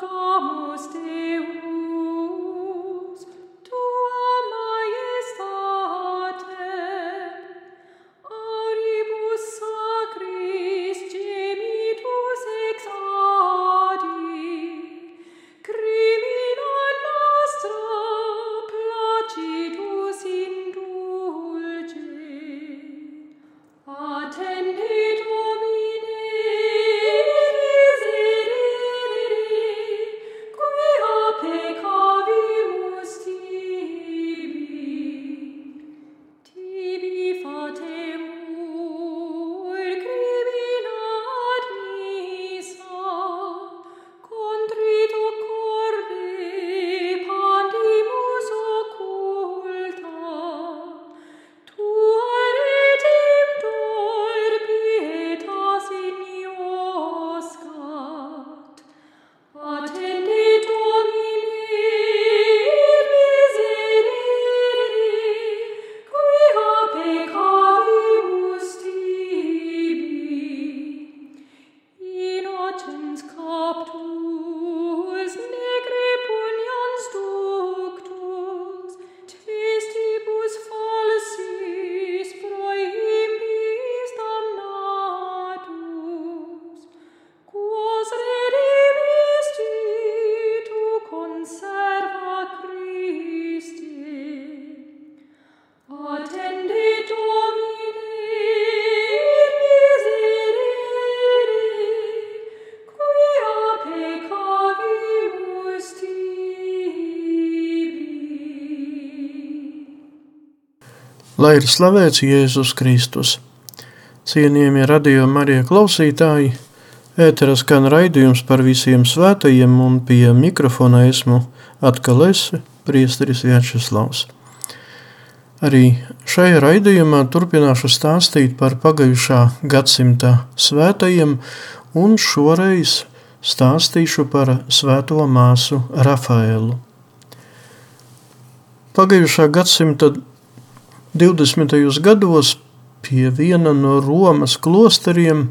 God. Lai ir slavēts Jēzus Kristus. Cienījamie radio Marija klausītāji, ētera skan raidījums par visiem svētajiem un pie mikrofona esmu atkal es, priesteris Vjačeslavs. Arī šajā raidījumā turpināšu stāstīt par pagājušā gadsimta svētajiem un šoreiz stāstīšu par svēto māsu Rafaelu. Pagājušā gadsimta 20. gados pie viena no Romas klosteriem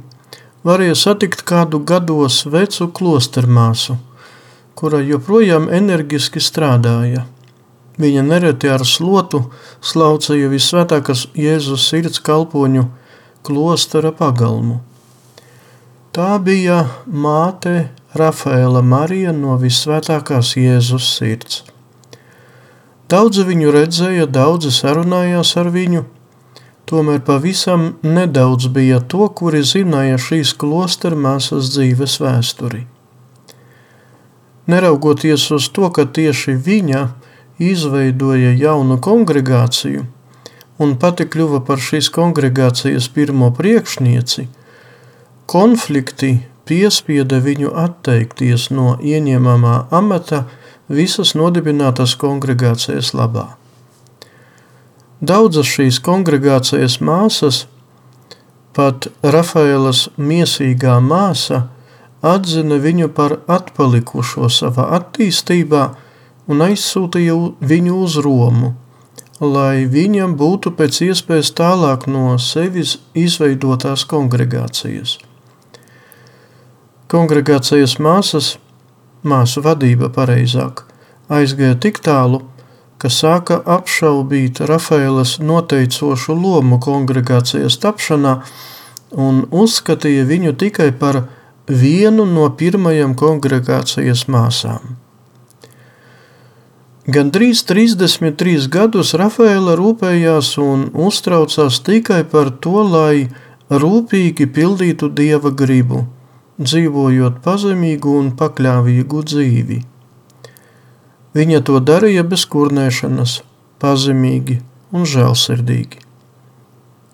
varēja satikt kādu gados vecu klostermāsu, kura joprojām enerģiski strādāja. Viņa nereti ar slotu slaucēja visvētākās Jēzus sirds kalpoņu klostera pagalmu. Tā bija māte Rafaela Marija no visvētākās Jēzus sirds. Daudzi viņu redzēja, daudzi sarunājās ar viņu, tomēr pavisam nedaudz bija to, kuri zināja šīs klostera māsas dzīves vēsturi. Neraugoties uz to, ka tieši viņa izveidoja jaunu kongregāciju un pati kļuva par šīs kongregācijas pirmo priekšnieci, konflikti piespieda viņu atteikties no ieņemamā amata visas nodibinātās kongregācijas labā. Daudzas šīs kongregācijas māsas, pat Rafaelas miesīgā māsa, atzina viņu par atpalikušo savā attīstībā un aizsūtīja viņu uz Romu, lai viņam būtu pēc iespējas tālāk no sevis izveidotās kongregācijas. Kongregācijas māsas – māsu vadība pareizāk, aizgāja tik tālu, ka sāka apšaubīt Rafaelas noteicošu lomu kongregācijas tapšanā un uzskatīja viņu tikai par vienu no pirmajām kongregācijas māsām. Gandrīz 33 gadus Rafaela rūpējās un uztraucās tikai par to, lai rūpīgi pildītu dieva gribu – dzīvojot pazemīgu un pakļāvīgu dzīvi. Viņa to darīja bez kurnēšanas, pazemīgi un žēlsirdīgi.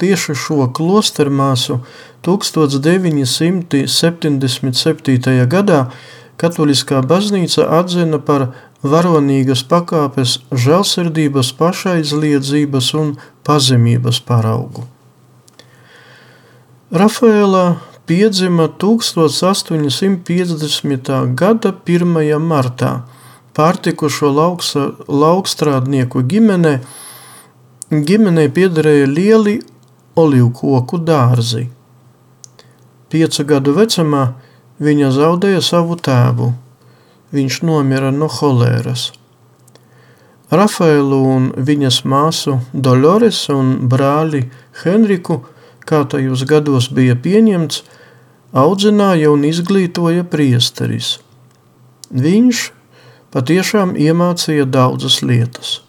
Tieši šo klostermāsu 1977. gadā Katoliskā baznīca atzina par varonīgas pakāpes žēlsirdības, pašaizliedzības un pazemības paraugu. Rafaēlā piedzima 1850. gada 1. martā pārtikušo lauks, laukstrādnieku ģimenē. Ģimenei piederēja lieli olīvkoku dārzi. Piecu gadu vecumā viņa zaudēja savu tēvu. Viņš nomira no holēras. Rafaelu un viņas māsu Dolores un brāli Henriku – kā tajos gados bija pieņemts, audzināja un izglītoja priesteris. Viņš patiešām iemācīja daudzas lietas.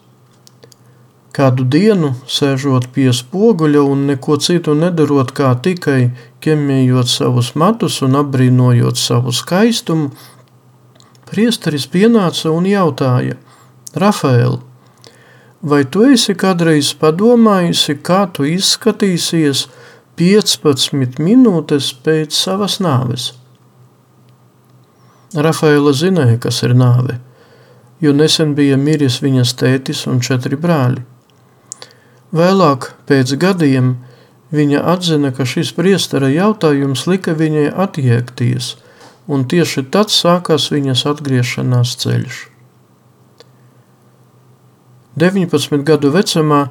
Kādu dienu, sēžot pie spoguļa un neko citu nedarot, kā tikai ķemmējot savus matus un apbrīnojot savu skaistumu, priesteris pienāca un jautāja: Rafael, vai tu esi kādreiz padomājusi, kā tu izskatīsies, 15 minūtes pēc savas nāves. Rafaela zināja, kas ir nāve, jo nesen bija miris viņas tētis un četri brāļi. Vēlāk, pēc gadiem, viņa atzina, ka šis priestera jautājums lika viņai attiekties, un tieši tad sākās viņas atgriešanās ceļš. 19 gadu vecumā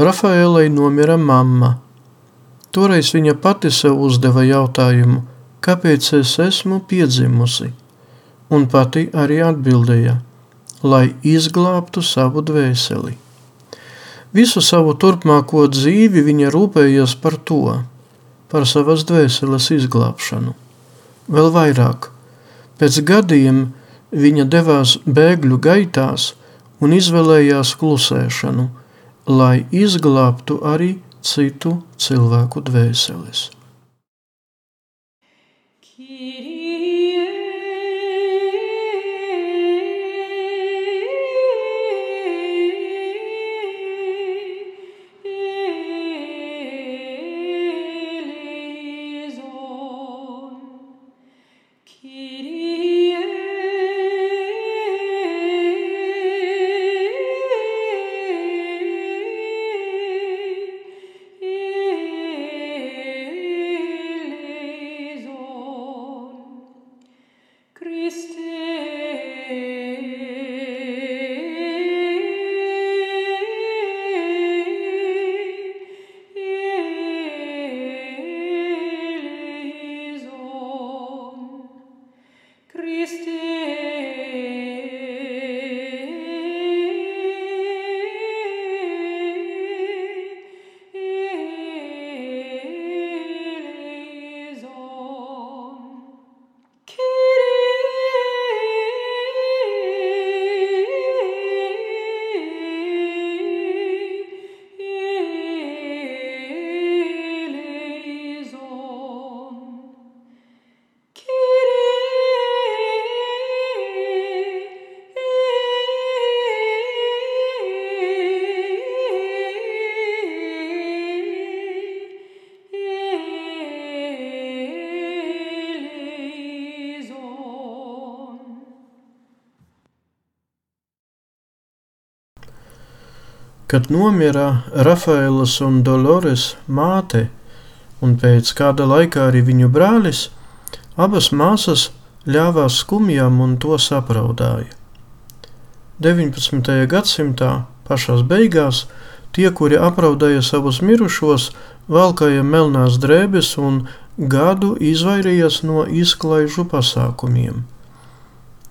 Rafaelai nomira mamma – Toreiz viņa pati sev uzdeva jautājumu, kāpēc es esmu piedzimusi, un pati arī atbildēja, lai izglābtu savu dvēseli. Visu savu turpmāko dzīvi viņa rūpējās par to, par savas dvēseles izglābšanu. Vēl vairāk, pēc gadiem viņa devās bēgļu gaitās un izvēlējās klusēšanu, lai izglābtu arī citu cilvēku dvēseles. Kad nomira Rafaelas un Dolores māte, un pēc kāda laika arī viņu brālis, abas māsas ļāvās skumjām un to sapraudāja. 19. gadsimtā pašās beigās tie, kuri apraudēja savus mirušos, valkāja melnās drēbes un gadu izvairījās no izklaižu pasākumiem.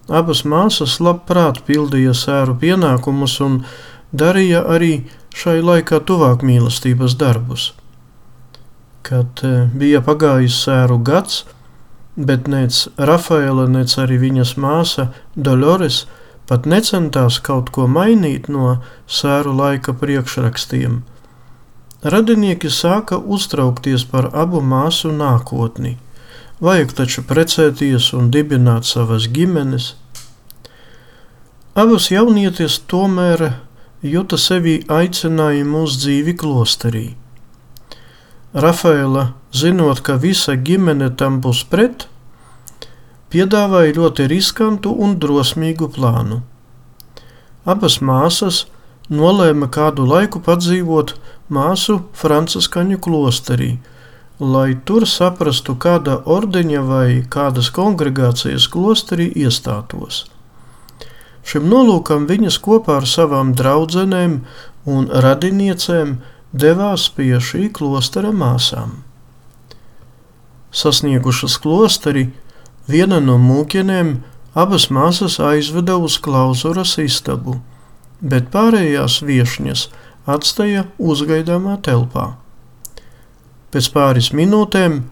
Abas māsas labprāt pildīja sēru pienākumus un darīja arī šai laikā tuvāk mīlestības darbus. Kad e, bija pagājis sēru gads, bet nec Rafaela, nec arī viņas māsa Dolores pat necentās kaut ko mainīt no sēru laika priekšrakstiem. Radinieki sāka uztraukties par abu māsu nākotni. Vajag taču precēties un dibināt savas ģimenes. Abas jaunietes tomēr juta sevi aicinājumu uz dzīvi klosterī. Rafaela, zinot, ka visa ģimene tam būs pret, piedāvāja ļoti riskantu un drosmīgu plānu. Abas māsas nolēma kādu laiku padzīvot māsu franciskaņu klosterī, lai tur saprastu, kāda ordeņa vai kādas kongregācijas klosterī iestātos. Šim nolūkam viņas kopā ar savām draudzenēm un radiniecēm devās pie šī klostera māsām. Sasniegušas klosteri, viena no mūķenēm abas māsas aizveda uz klauzuras istabu, bet pārējās viešņas atstāja uzgaidāmā telpā. Pēc pāris minūtēm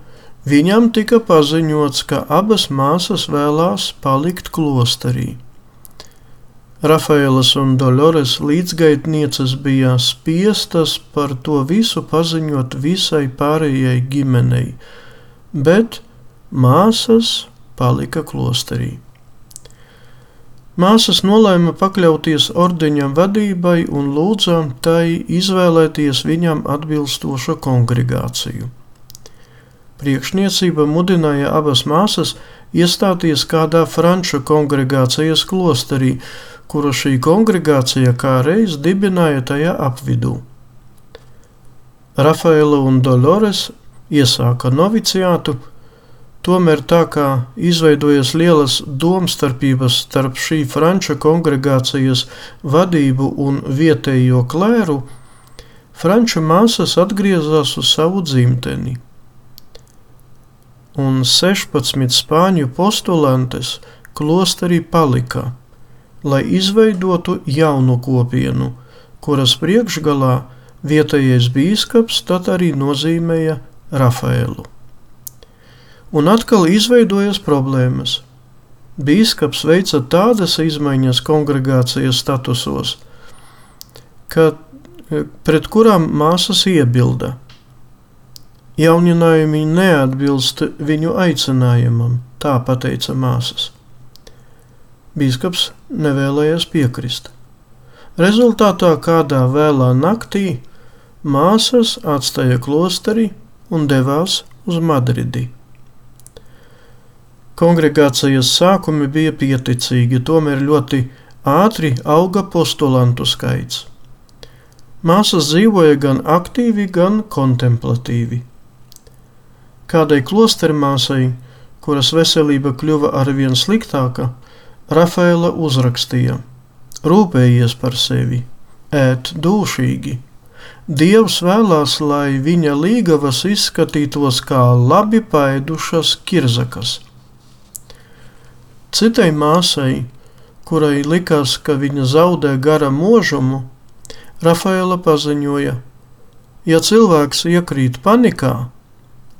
viņam tika paziņots, ka abas māsas vēlās palikt klosterī. Rafaelas un Dolores līdzgaitnieces bija spiestas par to visu paziņot visai pārējai ģimenei, bet māsas palika klosterī. Māsas nolēma pakļauties ordeņa vadībai un lūdza tai izvēlēties viņam atbilstošu kongregāciju. Priekšniecība mudināja abas māsas iestāties kādā franču kongregācijas klosterī, kuru šī kongregācija kā reiz dibināja tajā apvidū. Rafaela un Dolores iesāka noviciātu, Tomēr tā kā izveidojas lielas domstarpības starp šī franču kongregācijas vadību un vietējo klēru, franču māsas atgriezās uz savu dzimteni. Un 16 spāņu postulantes klosterī palika, lai izveidotu jaunu kopienu, kuras priekšgalā vietējais bīskaps tad arī nozīmēja Rafaelu. Un atkal izveidojas problēmas. Bīskaps veica tādas izmaiņas kongregācijas statusos, ka, pret kurām māsas iebilda. Jauninājumi neatbilst viņu aicinājumam, tā pateica māsas. Bīskaps nevēlējās piekrist. Rezultātā kādā vēlā naktī māsas atstāja klosteri un devās uz Madridi. Kongregācijas sākumi bija pieticīgi, tomēr ļoti ātri auga postulantu skaits. Māsas dzīvoja gan aktīvi, gan kontemplatīvi. Kādai klostermāsai, kuras veselība kļuva arvien sliktāka, Rafaela uzrakstīja: Rūpējies par sevi, ēt dūšīgi. Dievs vēlās, lai viņa līgavas izskatītos kā labi paidušas kirzakas. Citai māsai, kurai likās, ka viņa zaudē gara mūžumu, Rafaela paziņoja, ja cilvēks iekrīt panikā,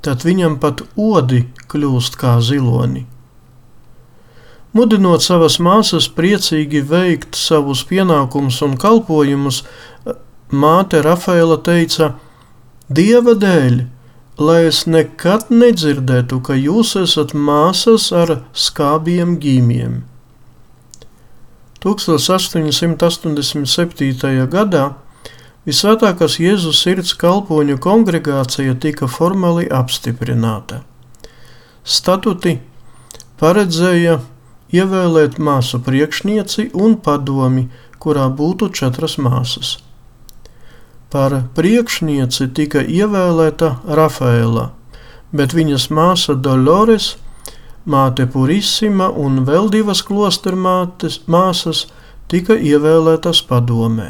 tad viņam pat odi kļūst kā ziloni. Mudinot savas māsas priecīgi veikt savus pienākumus un kalpojumus, māte Rafaela teica: Dieva dēļ, lai es nekad nedzirdētu, ka jūs esat māsas ar skābiem ģīmiem. 1887. gadā Visvētākās Jēzus sirds kalpoņu kongregācija tika formāli apstiprināta. Statuti paredzēja ievēlēt māsu priekšnieci un padomi, kurā būtu četras māsas. Par priekšnieci tika ievēlēta Rafaela, bet viņas māsa Dolores, māte Purissima un vēl divas klosteru mātes, māsas tika ievēlētas padomē.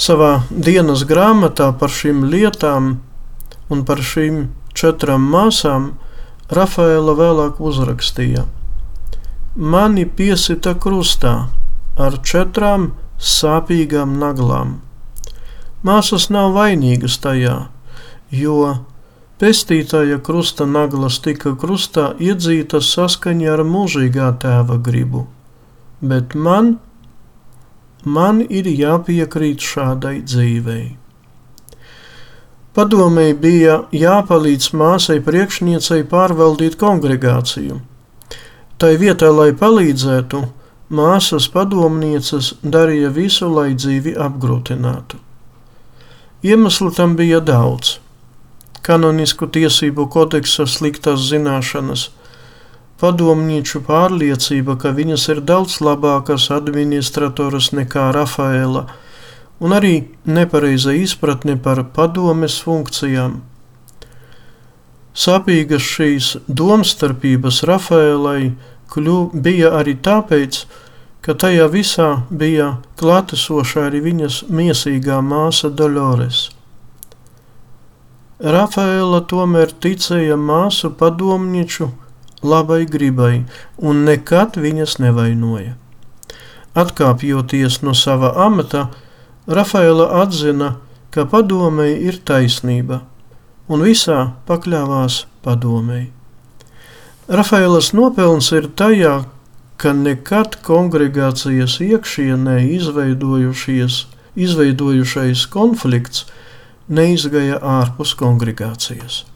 Savā dienas grāmatā par šīm lietām un par šīm četrām māsām Rafaela vēlāk uzrakstīja: Mani piesita krustā ar četrām sāpīgām naglām. Māsas nav vainīgas tajā, jo pestītāja krusta naglas tika krustā iedzītas saskaņā ar mūžīgā tēva gribu, bet man, man ir jāpiekrīt šādai dzīvei. Padomēji bija jāpalīdz māsai priekšniecei pārvaldīt kongregāciju. Tai vietā, lai palīdzētu, māsas padomnieces darīja visu, lai dzīvi apgrūtinātu. Iemeslu tam bija daudz. Kanonisku tiesību kodeksa sliktās zināšanas, padomnieču pārliecība, ka viņas ir daudz labākas administratoras nekā Rafaela – un arī nepareiza izpratne par padomes funkcijām. Sāpīgas šīs domstarpības Rafaelai bija arī tāpēc, ka tajā visā bija klātesoša arī viņas miesīgā māsa Dolores. Rafaela tomēr ticēja māsu padomnieču labai gribai un nekad viņas nevainoja. Atkāpjoties no sava amata, Rafaela atzina, ka padomei ir taisnība, un visā pakļāvās padomei. Rafaelas nopelns ir tajā, ka nekad kongregācijas iekšienē izveidojušais konflikts neizgāja ārpus kongregācijas.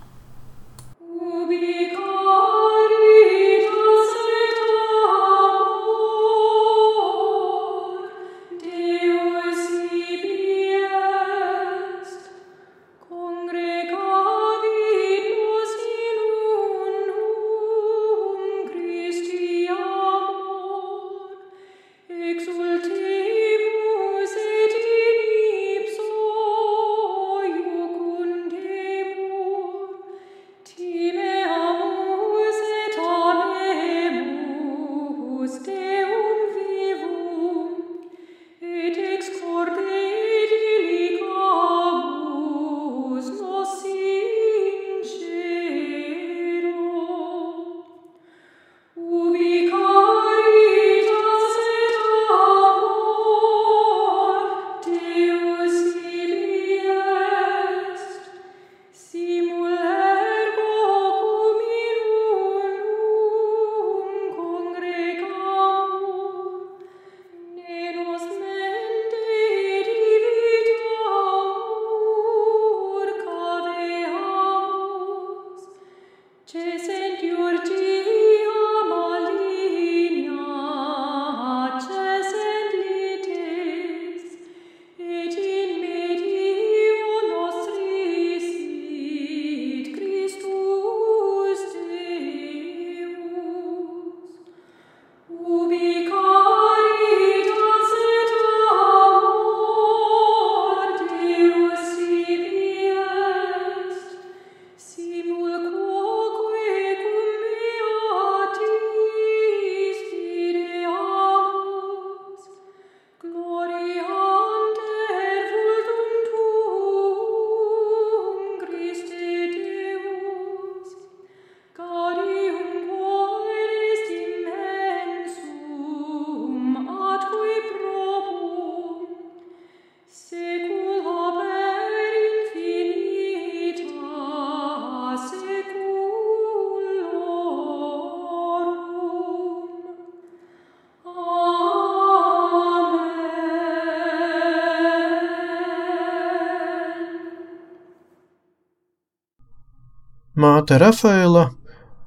Māte Rafaela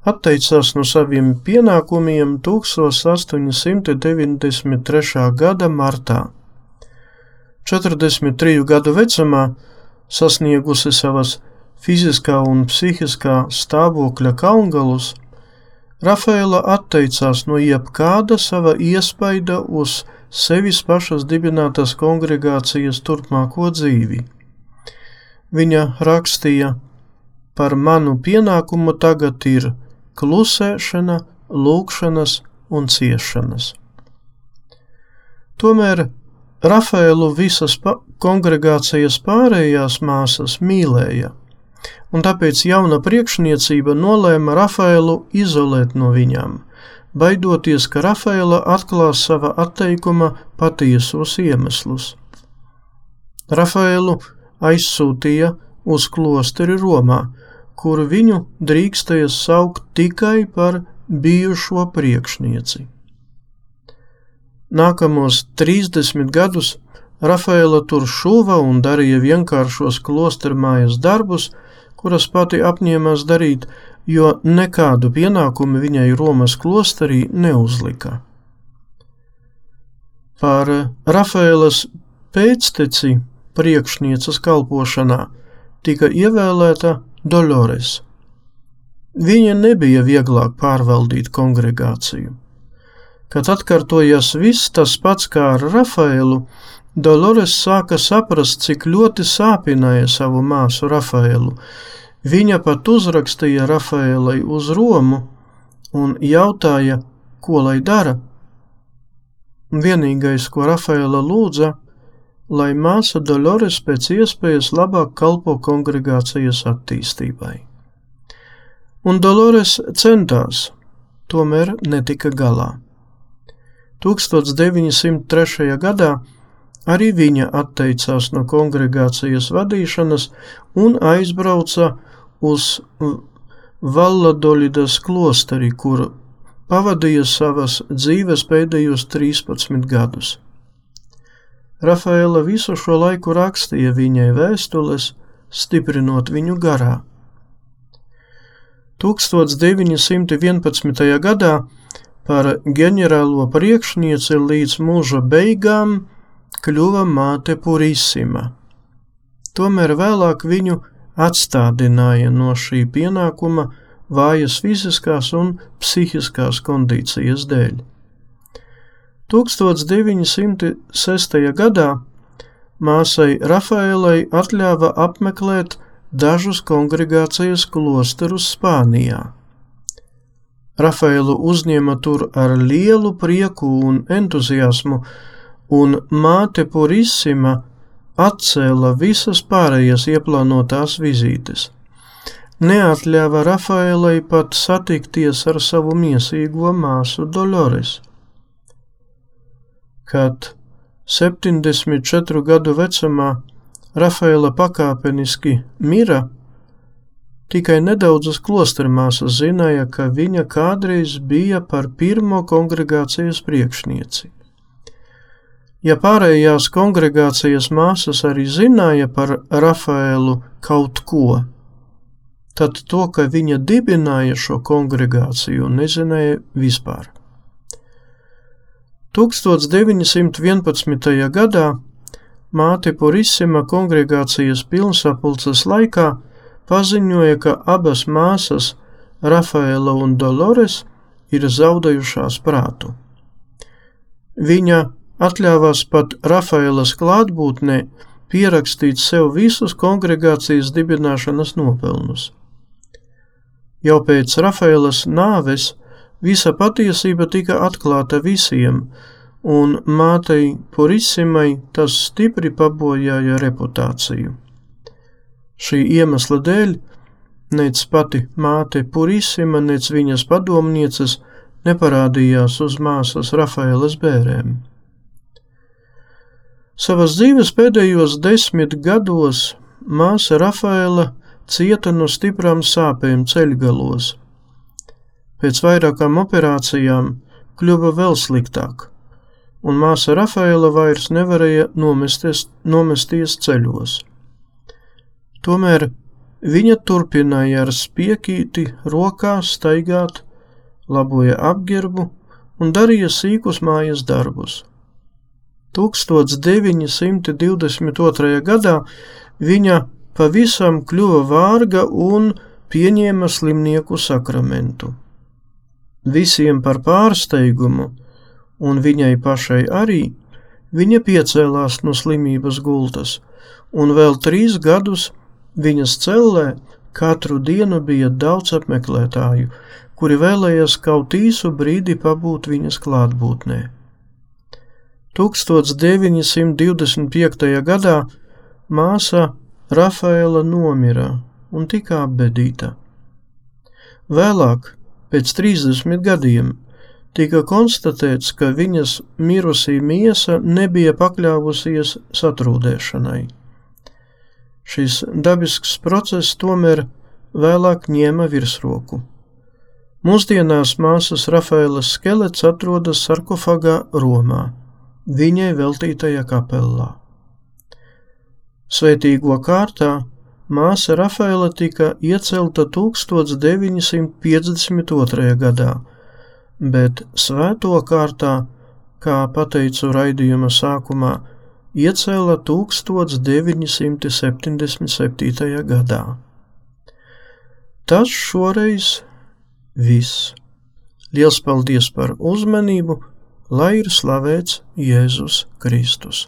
atteicās no saviem pienākumiem 1893. gada martā. 43 gadu vecumā, sasniegusi savas fiziskā un psihiskā stāvokļa kaungalus, Rafaela atteicās no jebkāda sava iespaida uz sevis pašas dibinātās kongregācijas turpmāko dzīvi. Viņa rakstīja: Par manu pienākumu tagad ir klusēšana, lūkšanas un ciešanas. Tomēr Rafaelu visas kongregācijas pārējās māsas mīlēja, un tāpēc jauna priekšniecība nolēma Rafaelu izolēt no viņām, baidoties, ka Rafaela atklās sava atteikuma patiesos iemeslus. Rafaelu aizsūtīja uz klosteri Romā, kur viņu drīkstēja saukt tikai par bijušo priekšnieci. Nākamos 30 gadus Rafaela tur šuva un darīja vienkāršos klostermājas darbus, kuras pati apņēmās darīt, jo nekādu pienākumu viņai Romas klosterī neuzlika. Par Rafaelas pēcteci priekšnieces kalpošanā tika ievēlēta Dolores. Viņa nebija vieglāk pārvaldīt kongregāciju. Kad atkārtojas viss tas pats kā ar Rafaelu, Dolores sāka saprast, cik ļoti sāpināja savu māsu Rafaelu. Viņa pat uzrakstīja Rafaelai uz Romu un jautāja, ko lai dara. Vienīgais, ko Rafaela lūdza, lai māsa Dolores pēc iespējas labāk kalpo kongregācijas attīstībai. Un Dolores centās, tomēr netika galā. 1903. gadā arī viņa atteicās no kongregācijas vadīšanas un aizbrauca uz Valladolidas klosteri, kur pavadīja savas dzīves pēdējos 13 gadus. Rafaela visu šo laiku rakstīja viņai vēstules, stiprinot viņu garā. 1911. gadā par ģenerālo priekšnieci līdz mūža beigām kļuva māte Purisima. Tomēr vēlāk viņu atstādināja no šī pienākuma vājas fiziskās un psihiskās kondīcijas dēļ. 1906. gadā māsai Rafaelai atļāva apmeklēt dažus kongregācijas klosterus Spānijā. Rafaelu uzņēma tur ar lielu prieku un entuziasmu, un māte Purisima atcēla visas pārējās ieplānotās vizītes. Neatļāva Rafaelai pat satikties ar savu miesīgo māsu Dolores. Kad 74 gadu vecumā Rafaela pakāpeniski mira, Tikai nedaudzas klostermāsas zināja, ka viņa kādreiz bija par pirmo kongregācijas priekšnieci. Ja pārējās kongregācijas māsas arī zināja par Rafaelu kaut ko, tad to, ka viņa dibināja šo kongregāciju, nezināja vispār. 1911. gadā māte Purisima kongregācijas pilnsapulces laikā paziņoja, ka abas māsas, Rafaela un Dolores, ir zaudējušās prātu. Viņa atļāvās pat Rafaelas klātbūtnē pierakstīt sev visus kongregācijas dibināšanas nopelnus. Jau pēc Rafaelas nāves visa patiesība tika atklāta visiem, un mātei Purisimai tas stipri pabojāja reputāciju. Šī iemesla dēļ nec pati māte Purisima, nec viņas padomnieces neparādījās uz māsas Rafaelas bērēm. Savas dzīves pēdējos desmit gados māsa Rafaela cieta no stiprām sāpēm ceļgalos. Pēc vairākām operācijām kļuva vēl sliktāk, un māsa Rafaela vairs nevarēja nomesties, nomesties ceļos. Tomēr viņa turpināja ar spiekīti rokā staigāt, laboja apģērbu un darīja sīkus mājas darbus. 1922. gadā viņa pavisam kļuva vārga un pieņēma slimnieku sakramentu. Visiem par pārsteigumu un viņai pašai arī, viņa piecēlās no slimības gultas, un vēl trīs gadus viņas cellē katru dienu bija daudz apmeklētāju, kuri vēlējās kaut īsu brīdi pabūt viņas klātbūtnē. 1925. gadā māsa Rafaela nomira un tika apbedīta. Vēlāk, pēc 30 gadiem, tika konstatēts, ka viņas mirusī miesa nebija pakļāvusies satrūdēšanai. Šis dabisks process tomēr vēlāk ņēma virsroku. Mūsdienās māsas Rafaelas skelets atrodas sarkofagā Romā viņai veltītajā kapelā. Svētīgo kārtā māsa Rafaela tika iecelta 1952. gadā, bet svēto kārtā, kā pateicu raidījuma sākumā, iecēla 1977. gadā. Tas šoreiz viss. Liels paldies par uzmanību! lai ir slavēts Jēzus Kristus.